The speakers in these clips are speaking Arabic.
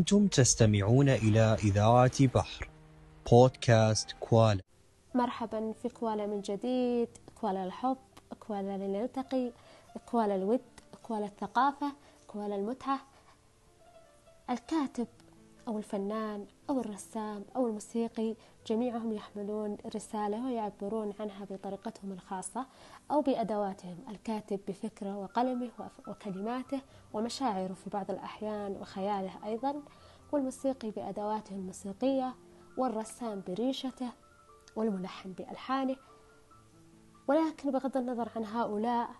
أنتم تستمعون إلى إذاعة بحر بودكاست كوالا. مرحبا في كوالا من جديد كوالا الحب كوالا لنلتقي كوالا الود كوالا الثقافة كوالا المتعة الكاتب أو الفنان. أو الرسام أو الموسيقي جميعهم يحملون رسالة ويعبرون عنها بطريقتهم الخاصة أو بأدواتهم الكاتب بفكره وقلمه وكلماته ومشاعره في بعض الأحيان وخياله أيضا والموسيقي بأدواته الموسيقية والرسام بريشته والملحن بألحانه. ولكن بغض النظر عن هؤلاء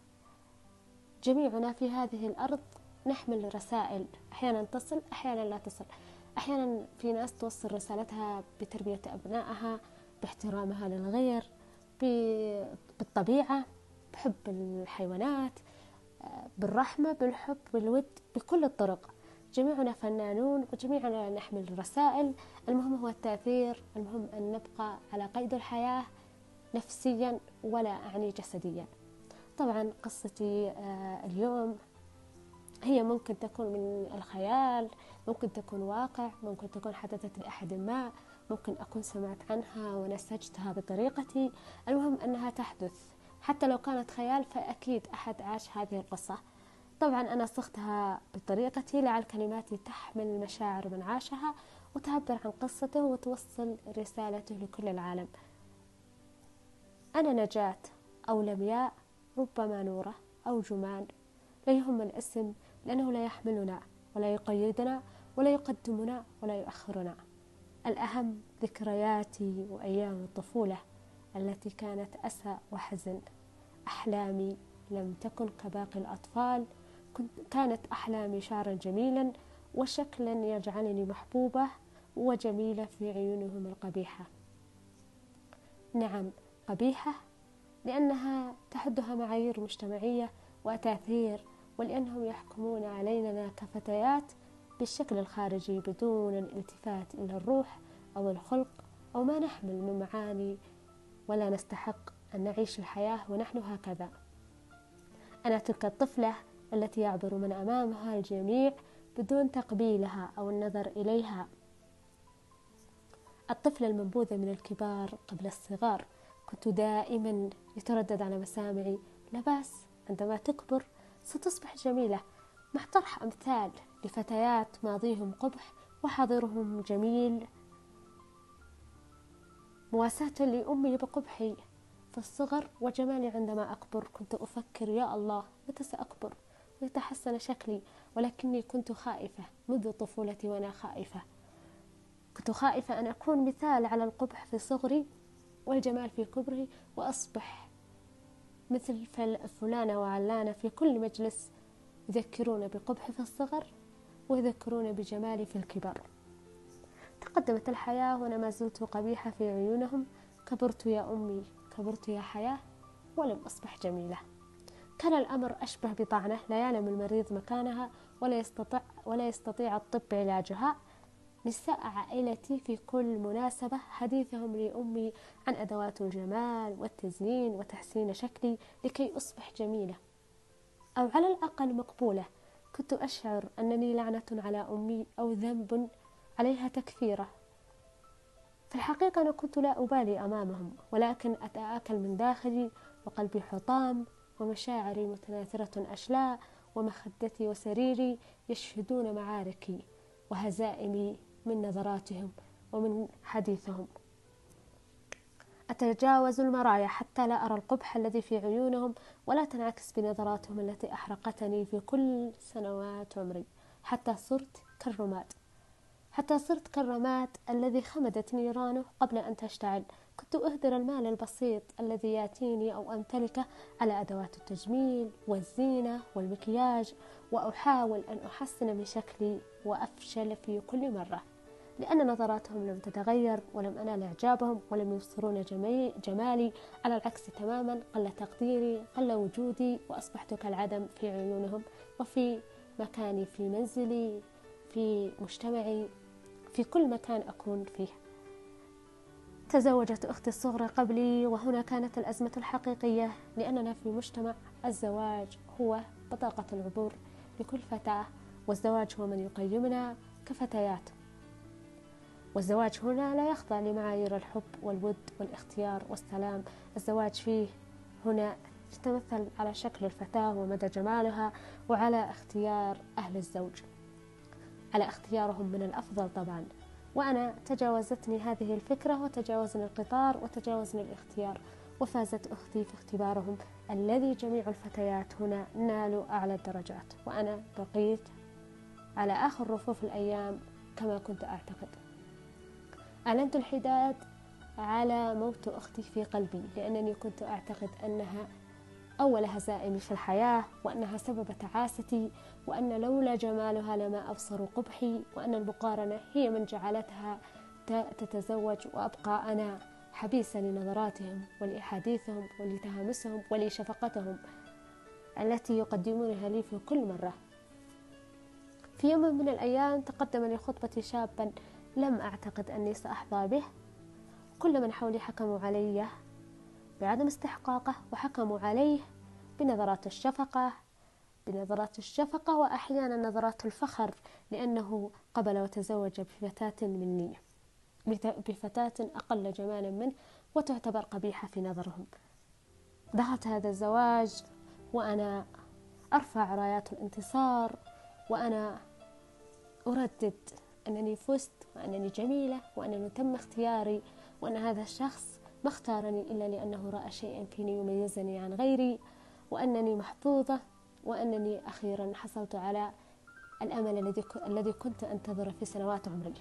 جميعنا في هذه الأرض نحمل رسائل أحيانا تصل أحيانا لا تصل. أحيانا في ناس توصل رسالتها بتربية أبنائها باحترامها للغير بالطبيعة بحب الحيوانات بالرحمة بالحب بالود بكل الطرق. جميعنا فنانون وجميعنا نحمل رسائل. المهم هو التأثير المهم أن نبقى على قيد الحياة نفسيا ولا أعني جسديا. طبعا قصتي آه، اليوم هي ممكن تكون من الخيال ممكن تكون واقع ممكن تكون حدثت لأحد ما ممكن أكون سمعت عنها ونسجتها بطريقتي. المهم أنها تحدث. حتى لو كانت خيال فأكيد أحد عاش هذه القصة. طبعا أنا صغتها بطريقتي لعل كلماتي تحمل مشاعر من عاشها وتعبر عن قصته وتوصل رسالته لكل العالم. أنا نجاة أو لمياء ربما نورة أو جمان لا يهم الاسم لأنه لا يحملنا ولا يقيدنا ولا يقدمنا ولا يؤخرنا. الأهم ذكرياتي وأيام الطفولة التي كانت أسى وحزن. أحلامي لم تكن كباقي الأطفال كانت أحلامي شعرا جميلا وشكلا يجعلني محبوبة وجميلة في عيونهم القبيحة. نعم قبيحة لأنها تحدها معايير مجتمعية وتأثير ولأنهم يحكمون علينا كفتيات بالشكل الخارجي بدون الالتفات إلى الروح أو الخلق أو ما نحمل من معاني ولا نستحق أن نعيش الحياة ونحن هكذا. أنا تلك الطفلة التي يعبر من أمامها الجميع بدون تقبيلها أو النظر إليها. الطفلة المنبوذة من الكبار قبل الصغار كنت دائما يتردد على مسامعي لا بأس عندما تكبر ستصبح جميلة. مع طرح أمثال لفتيات ماضيهم قبح وحاضرهم جميل. مواساة لأمي بقبحي. في الصغر وجمالي عندما أكبر كنت أفكر يا الله متى سأكبر؟ ويتحسن شكلي ولكني كنت خائفة منذ طفولتي وأنا خائفة. كنت خائفة أن أكون مثال على القبح في صغري والجمال في كبري وأصبح مثل فلانة وعلانة في كل مجلس يذكرون بقبحي في الصغر ويذكرون بجمالي في الكبر. تقدمت الحياة وأنا ما زلت قبيحة في عيونهم. كبرت يا أمي كبرت يا حياة ولم أصبح جميلة. كان الأمر أشبه بطعنة لا يعلم المريض مكانها ولا يستطيع, ولا يستطيع الطب علاجها. نساء عائلتي في كل مناسبة حديثهم لأمي عن أدوات الجمال والتزيين وتحسين شكلي لكي أصبح جميلة. أو على الأقل مقبولة. كنت أشعر أنني لعنة على أمي أو ذنب عليها تكفيرة. في الحقيقة أنا كنت لا أبالي أمامهم ولكن أتآكل من داخلي وقلبي حطام ومشاعري متناثرة أشلاء ومخدتي وسريري يشهدون معاركي وهزائمي من نظراتهم ومن حديثهم. أتجاوز المرايا حتى لا أرى القبح الذي في عيونهم ولا تنعكس بنظراتهم التي أحرقتني في كل سنوات عمري. حتى صرت كالرماد حتى صرت كالرماد الذي خمدت نيرانه قبل أن تشتعل. كنت أهدر المال البسيط الذي يأتيني أو أمتلكه على أدوات التجميل والزينة والمكياج وأحاول أن أحسن من شكلي وأفشل في كل مرة. لأن نظراتهم لم تتغير ولم أنال إعجابهم ولم يبصرون جمالي على العكس تماما قل تقديري قل وجودي وأصبحت كالعدم في عيونهم وفي مكاني في منزلي في مجتمعي في كل مكان أكون فيه. تزوجت أختي الصغرى قبلي وهنا كانت الأزمة الحقيقية لأننا في مجتمع الزواج هو بطاقة العبور لكل فتاة والزواج هو من يقيمنا كفتيات. والزواج هنا لا يخضع لمعايير الحب والود والاختيار والسلام. الزواج فيه هنا يتمثل على شكل الفتاة ومدى جمالها وعلى اختيار أهل الزوج. على اختيارهم من الأفضل طبعا. وأنا تجاوزتني هذه الفكرة وتجاوزني القطار وتجاوزني الاختيار وفازت أختي في اختبارهم الذي جميع الفتيات هنا نالوا أعلى الدرجات وأنا بقيت على آخر رفوف الأيام كما كنت أعتقد. أعلنت الحداد على موت أختي في قلبي لأنني كنت أعتقد أنها أول هزائمي في الحياة وأنها سبب تعاستي وأن لولا جمالها لما أبصر قبحي وأن المقارنة هي من جعلتها تتزوج وأبقى أنا حبيسة لنظراتهم ولأحاديثهم ولتهامسهم ولشفقتهم التي يقدمونها لي في كل مرة. في يوم من الأيام تقدم لخطبتي شابا لم أعتقد أني سأحظى به. كل من حولي حكموا علي بعدم استحقاقه وحكموا عليه بنظرات الشفقة بنظرات الشفقة وأحيانا نظرات الفخر لأنه قبل وتزوج بفتاة مني بفتاة أقل جمالا منه وتعتبر قبيحة في نظرهم. دخلت هذا الزواج وأنا أرفع رايات الانتصار وأنا أردد أنني فزت وأنني جميلة وأنني تم اختياري وأن هذا الشخص ما اختارني إلا لأنه رأى شيئا فيني يميزني عن غيري وأنني محظوظة وأنني أخيرا حصلت على الأمل الذي كنت أنتظره في سنوات عمري.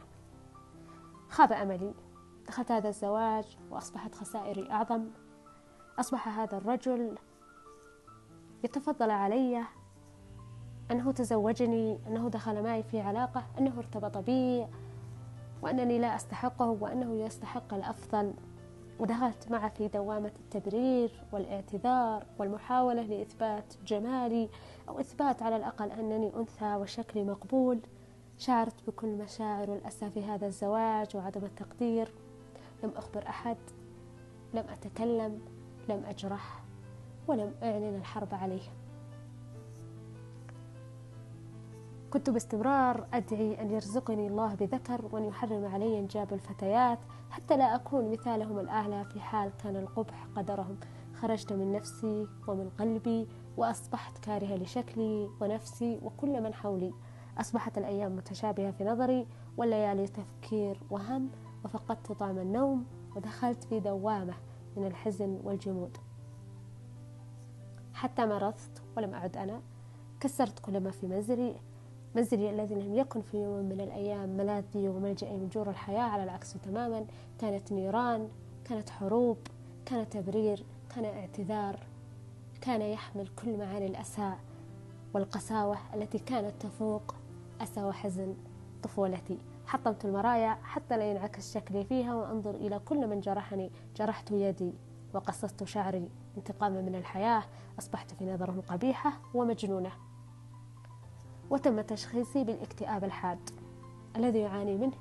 خاب أملي. دخلت هذا الزواج وأصبحت خسائري أعظم. أصبح هذا الرجل يتفضل علي أنه تزوجني أنه دخل معي في علاقة أنه ارتبط بي وأنني لا أستحقه وأنه يستحق الأفضل. ودخلت معه في دوامة التبرير والاعتذار والمحاولة لإثبات جمالي أو إثبات على الأقل أنني أنثى وشكلي مقبول شعرت بكل مشاعر الأسى في هذا الزواج وعدم التقدير. لم أخبر أحد لم أتكلم لم أجرح ولم أعلن الحرب عليه. كنت باستمرار أدعي أن يرزقني الله بذكر وأن يحرم علي إنجاب الفتيات حتى لا أكون مثالهم الأعلى في حال كان القبح قدرهم. خرجت من نفسي ومن قلبي وأصبحت كارهة لشكلي ونفسي وكل من حولي. أصبحت الأيام متشابهة في نظري والليالي تفكير وهم وفقدت طعم النوم ودخلت في دوامة من الحزن والجمود. حتى مرضت ولم أعد أنا. كسرت كل ما في منزلي. منزلي الذي لم يكن في يوم من الأيام ملاذي وملجأي من جور الحياة على العكس تماما. كانت نيران كانت حروب كان تبرير كان اعتذار كان يحمل كل معاني الأسى والقساوة التي كانت تفوق أسى وحزن طفولتي. حطمت المرايا حتى لا ينعكس شكلي فيها وأنظر إلى كل من جرحني. جرحت يدي وقصصت شعري. انتقاما من الحياة أصبحت في نظرهم قبيحة ومجنونة. وتم تشخيصي بالاكتئاب الحاد الذي يعاني منه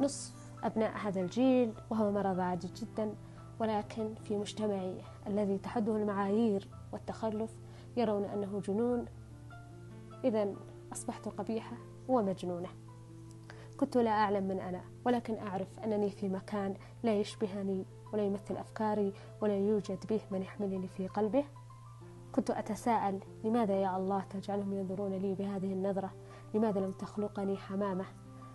نصف أبناء هذا الجيل وهو مرض عادي جدا ولكن في مجتمعي الذي تحده المعايير والتخلف يرون أنه جنون. إذا أصبحت قبيحة ومجنونة. كنت لا أعلم من أنا ولكن أعرف أنني في مكان لا يشبهني ولا يمثل أفكاري ولا يوجد به من يحملني في قلبه. كنت أتساءل لماذا يا الله تجعلهم ينظرون لي بهذه النظرة؟ لماذا لم تخلقني حمامة؟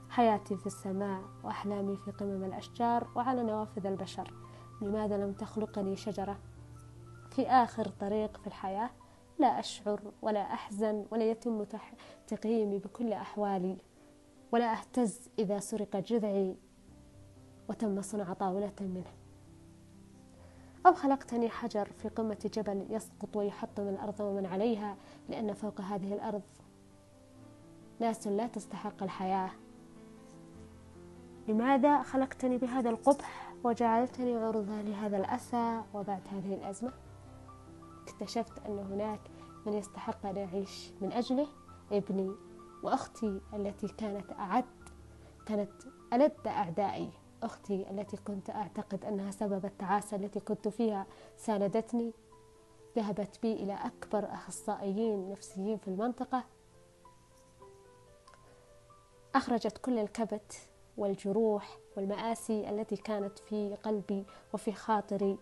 حياتي في السماء وأحلامي في قمم الأشجار وعلى نوافذ البشر. لماذا لم تخلقني شجرة؟ في آخر طريق في الحياة لا أشعر ولا أحزن ولا يتم تقييمي بكل أحوالي ولا أهتز إذا سرق جذعي وتم صنع طاولة منه. أو خلقتني حجر في قمة جبل يسقط ويحطم الأرض ومن عليها لأن فوق هذه الأرض ناس لا تستحق الحياة. لماذا خلقتني بهذا القبح وجعلتني عرضة لهذا الأسى وبعد هذه الأزمة؟ اكتشفت أن هناك من يستحق أن أعيش من أجله ابني وأختي التي كانت أعد كانت ألد أعدائي. أختي التي كنت أعتقد أنها سبب التعاسة التي كنت فيها ساندتني ذهبت بي إلى أكبر أخصائيين نفسيين في المنطقة. أخرجت كل الكبت والجروح والمآسي التي كانت في قلبي وفي خاطري.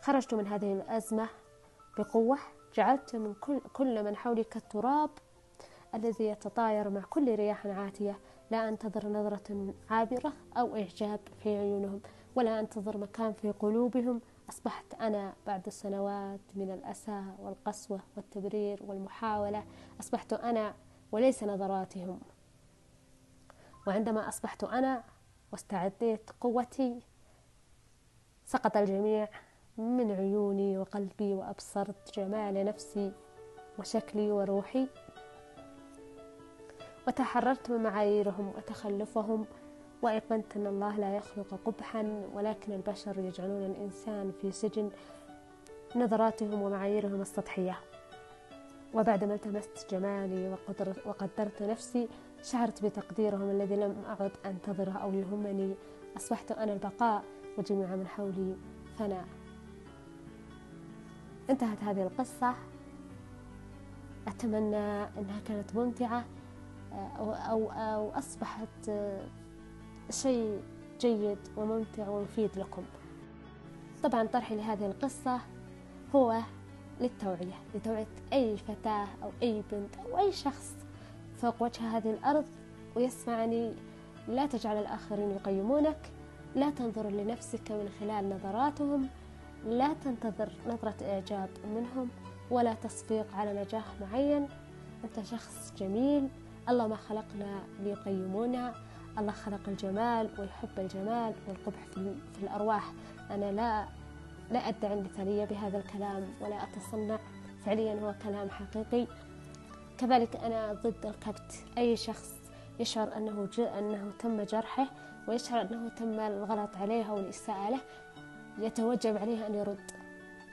خرجت من هذه الأزمة بقوة جعلت من كل, كل من حولي كالتراب الذي يتطاير مع كل رياح عاتية. لا أنتظر نظرة عابرة أو إعجاب في عيونهم ولا أنتظر مكان في قلوبهم. أصبحت أنا بعد سنوات من الأسى والقسوة والتبرير والمحاولة أصبحت أنا وليس نظراتهم. وعندما أصبحت أنا واستعديت قوتي سقط الجميع من عيوني وقلبي وأبصرت جمال نفسي وشكلي وروحي. وتحررت من معاييرهم وتخلفهم وأيقنت أن الله لا يخلق قبحا ولكن البشر يجعلون الإنسان في سجن نظراتهم ومعاييرهم السطحية. وبعدما التمست جمالي وقدرت نفسي شعرت بتقديرهم الذي لم أعد أنتظره أو يهمني. أصبحت أنا البقاء وجميع من حولي فناء. انتهت هذه القصة. أتمنى أنها كانت ممتعة. أو, أو, أو أصبحت شيء جيد وممتع ومفيد لكم. طبعا طرحي لهذه القصة هو للتوعية لتوعية أي فتاة أو أي بنت أو أي شخص فوق وجه هذه الأرض. ويسمعني لا تجعل الآخرين يقيمونك لا تنظر لنفسك من خلال نظراتهم لا تنتظر نظرة إعجاب منهم ولا تصفيق على نجاح معين. أنت شخص جميل الله ما خلقنا ليقيمونا. الله خلق الجمال ويحب الجمال والقبح في الأرواح. أنا لا لا أدعي المثالية بهذا الكلام ولا أتصنع فعليا هو كلام حقيقي. كذلك أنا ضد الكبت أي شخص يشعر أنه أنه تم جرحه ويشعر أنه تم الغلط عليه أو الإساءة له يتوجب عليه أن يرد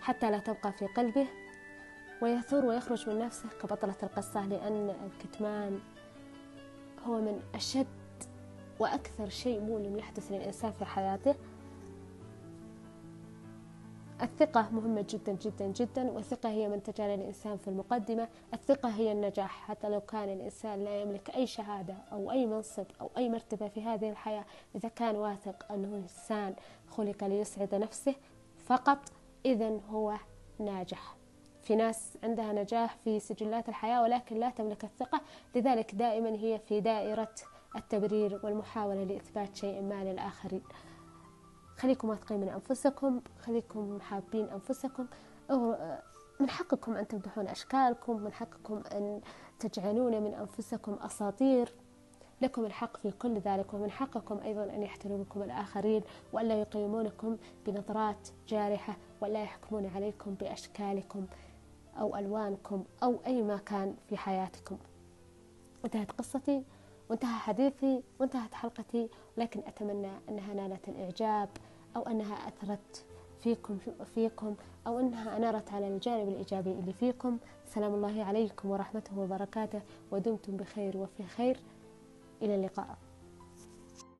حتى لا تبقى في قلبه ويثور ويخرج من نفسه كبطلة القصة لأن الكتمان هو من أشد وأكثر شيء مؤلم يحدث للإنسان في حياته. الثقة مهمة جدا جدا جدا والثقة هي من تجعل الإنسان في المقدمة. الثقة هي النجاح. حتى لو كان الإنسان لا يملك أي شهادة أو أي منصب أو أي مرتبة في هذه الحياة إذا كان واثق أنه إنسان خلق ليسعد نفسه فقط إذا هو ناجح. في ناس عندها نجاح في سجلات الحياة ولكن لا تملك الثقة. لذلك دائما هي في دائرة التبرير والمحاولة لإثبات شيء ما للآخرين. خليكم واثقين من أنفسكم خليكم حابين أنفسكم. من حقكم أن تمدحون أشكالكم من حقكم أن تجعلون من أنفسكم أساطير. لكم الحق في كل ذلك ومن حقكم أيضا أن يحترمكم الآخرين وألا يقيمونكم بنظرات جارحة ولا يحكمون عليكم بأشكالكم. أو ألوانكم أو أي ما كان في حياتكم. انتهت قصتي وانتهى حديثي وانتهت حلقتي لكن أتمنى أنها نالت الإعجاب أو أنها أثرت فيكم فيكم أو أنها أنارت على الجانب الإيجابي اللي فيكم. سلام الله عليكم ورحمته وبركاته ودمتم بخير وفي خير. إلى اللقاء.